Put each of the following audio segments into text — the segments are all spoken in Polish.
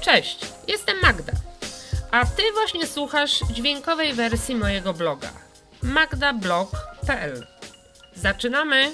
Cześć, jestem Magda. A ty właśnie słuchasz dźwiękowej wersji mojego bloga magdablog.pl. Zaczynamy!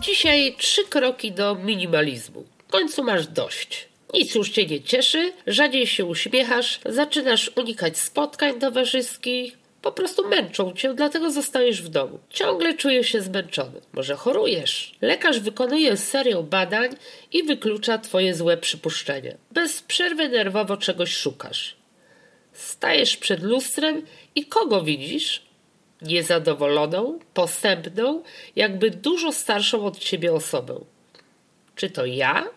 Dzisiaj trzy kroki do minimalizmu. W końcu masz dość. Nic już cię nie cieszy, rzadziej się uśmiechasz, zaczynasz unikać spotkań towarzyskich, po prostu męczą cię, dlatego zostajesz w domu. Ciągle czujesz się zmęczony. Może chorujesz. Lekarz wykonuje serię badań i wyklucza twoje złe przypuszczenie. Bez przerwy nerwowo czegoś szukasz. Stajesz przed lustrem i kogo widzisz? Niezadowoloną, postępną, jakby dużo starszą od ciebie osobę. Czy to ja?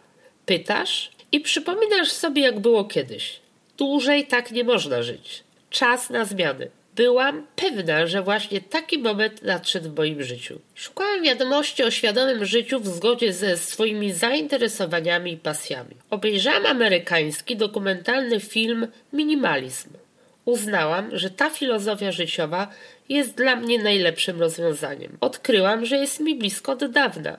Pytasz i przypominasz sobie, jak było kiedyś. Dłużej tak nie można żyć. Czas na zmiany. Byłam pewna, że właśnie taki moment nadszedł w moim życiu. Szukałam wiadomości o świadomym życiu w zgodzie ze swoimi zainteresowaniami i pasjami. Obejrzałam amerykański dokumentalny film Minimalizm. Uznałam, że ta filozofia życiowa jest dla mnie najlepszym rozwiązaniem. Odkryłam, że jest mi blisko od dawna.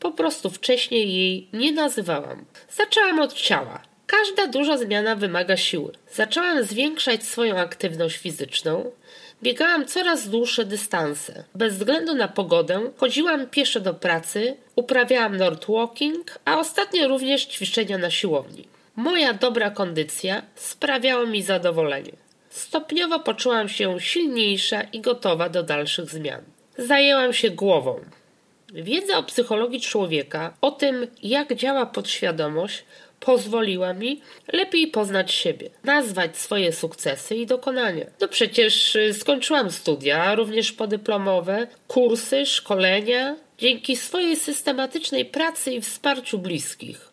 Po prostu wcześniej jej nie nazywałam. Zaczęłam od ciała. Każda duża zmiana wymaga siły. Zaczęłam zwiększać swoją aktywność fizyczną. Biegałam coraz dłuższe dystanse. Bez względu na pogodę chodziłam pieszo do pracy, uprawiałam walking, a ostatnio również ćwiczenia na siłowni. Moja dobra kondycja sprawiała mi zadowolenie. Stopniowo poczułam się silniejsza i gotowa do dalszych zmian. Zajęłam się głową. Wiedza o psychologii człowieka, o tym, jak działa podświadomość, pozwoliła mi lepiej poznać siebie, nazwać swoje sukcesy i dokonania. No przecież y, skończyłam studia, również podyplomowe, kursy, szkolenia, dzięki swojej systematycznej pracy i wsparciu bliskich.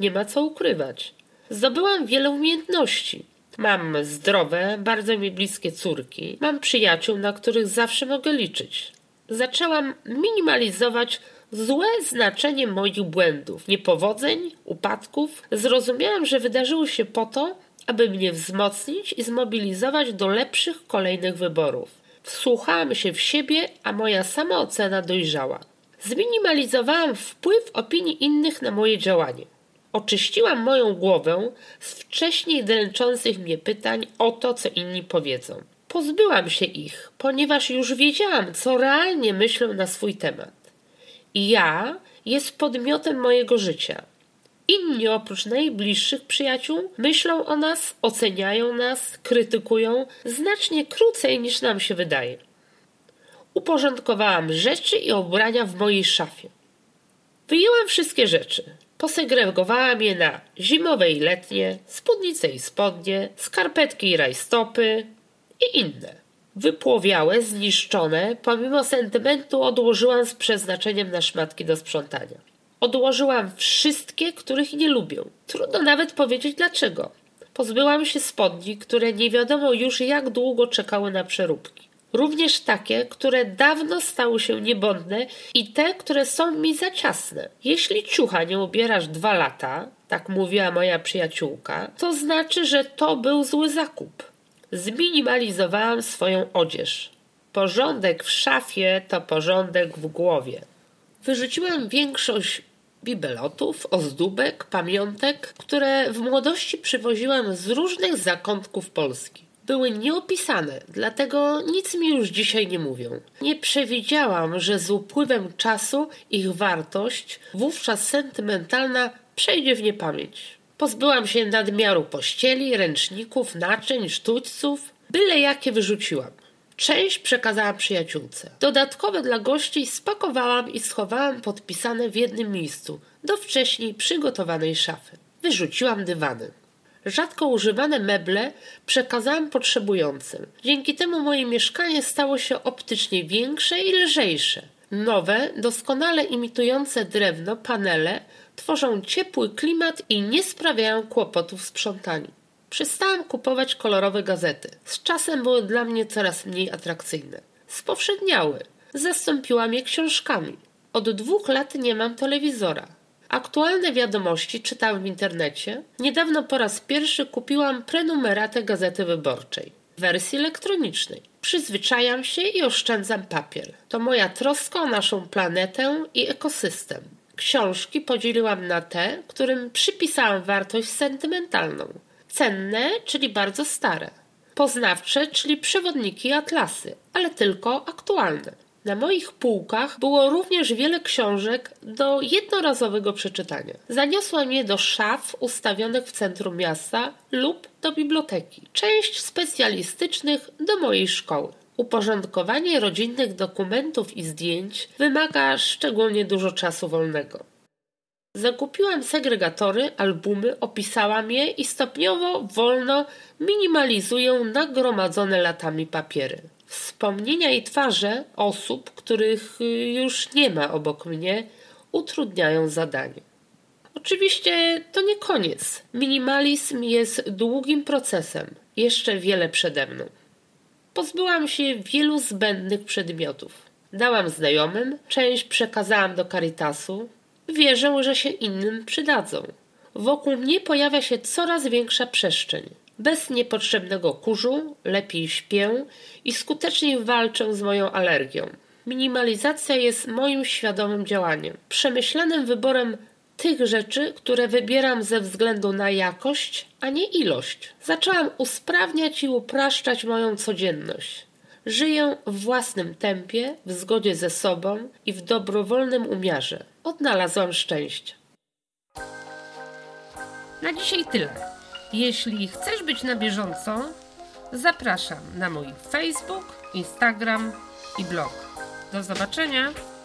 Nie ma co ukrywać. Zdobyłam wiele umiejętności. Mam zdrowe, bardzo mi bliskie córki. Mam przyjaciół, na których zawsze mogę liczyć. Zaczęłam minimalizować złe znaczenie moich błędów, niepowodzeń, upadków. Zrozumiałam, że wydarzyły się po to, aby mnie wzmocnić i zmobilizować do lepszych kolejnych wyborów. Wsłuchałam się w siebie, a moja samoocena dojrzała. Zminimalizowałam wpływ opinii innych na moje działanie. Oczyściłam moją głowę z wcześniej dręczących mnie pytań o to, co inni powiedzą. Pozbyłam się ich, ponieważ już wiedziałam, co realnie myślą na swój temat. Ja jest podmiotem mojego życia. Inni oprócz najbliższych przyjaciół myślą o nas, oceniają nas, krytykują znacznie krócej niż nam się wydaje. Uporządkowałam rzeczy i ubrania w mojej szafie. Wyjęłam wszystkie rzeczy. Posegregowałam je na zimowe i letnie, spódnice i spodnie, skarpetki i rajstopy i inne. Wypłowiałe, zniszczone, pomimo sentymentu odłożyłam z przeznaczeniem na szmatki do sprzątania. Odłożyłam wszystkie, których nie lubię. Trudno nawet powiedzieć dlaczego. Pozbyłam się spodni, które nie wiadomo już jak długo czekały na przeróbki. Również takie, które dawno stały się niebondne i te, które są mi za ciasne. Jeśli ciucha nie ubierasz dwa lata, tak mówiła moja przyjaciółka, to znaczy, że to był zły zakup. Zminimalizowałam swoją odzież. Porządek w szafie to porządek w głowie. Wyrzuciłam większość bibelotów, ozdóbek, pamiątek, które w młodości przywoziłam z różnych zakątków Polski. Były nieopisane, dlatego nic mi już dzisiaj nie mówią. Nie przewidziałam, że z upływem czasu ich wartość, wówczas sentymentalna, przejdzie w niepamięć. Pozbyłam się nadmiaru pościeli, ręczników, naczyń, sztućców. Byle jakie wyrzuciłam. Część przekazałam przyjaciółce. Dodatkowe dla gości spakowałam i schowałam podpisane w jednym miejscu do wcześniej przygotowanej szafy. Wyrzuciłam dywany. Rzadko używane meble przekazałam potrzebującym. Dzięki temu moje mieszkanie stało się optycznie większe i lżejsze. Nowe, doskonale imitujące drewno panele tworzą ciepły klimat i nie sprawiają kłopotów w sprzątaniu. Przestałam kupować kolorowe gazety. Z czasem były dla mnie coraz mniej atrakcyjne. Spowszedniały. Zastąpiłam je książkami. Od dwóch lat nie mam telewizora. Aktualne wiadomości czytam w internecie. Niedawno po raz pierwszy kupiłam prenumeratę Gazety Wyborczej w wersji elektronicznej. Przyzwyczajam się i oszczędzam papier. To moja troska o naszą planetę i ekosystem. Książki podzieliłam na te, którym przypisałam wartość sentymentalną. Cenne, czyli bardzo stare. Poznawcze, czyli przewodniki i atlasy, ale tylko aktualne. Na moich półkach było również wiele książek do jednorazowego przeczytania. Zaniosłam je do szaf ustawionych w centrum miasta lub do biblioteki. Część specjalistycznych do mojej szkoły. Uporządkowanie rodzinnych dokumentów i zdjęć wymaga szczególnie dużo czasu wolnego. Zakupiłam segregatory, albumy, opisałam je i stopniowo, wolno minimalizuję nagromadzone latami papiery. Wspomnienia i twarze osób, których y, już nie ma obok mnie, utrudniają zadanie. Oczywiście to nie koniec. Minimalizm jest długim procesem. Jeszcze wiele przede mną. Pozbyłam się wielu zbędnych przedmiotów. Dałam znajomym, część przekazałam do Caritasu. Wierzę, że się innym przydadzą. Wokół mnie pojawia się coraz większa przestrzeń. Bez niepotrzebnego kurzu lepiej śpię i skuteczniej walczę z moją alergią. Minimalizacja jest moim świadomym działaniem, przemyślanym wyborem tych rzeczy, które wybieram ze względu na jakość, a nie ilość. Zaczęłam usprawniać i upraszczać moją codzienność. Żyję w własnym tempie, w zgodzie ze sobą i w dobrowolnym umiarze. Odnalazłam szczęście. Na dzisiaj tyle. Jeśli chcesz być na bieżąco, zapraszam na mój Facebook, Instagram i blog. Do zobaczenia!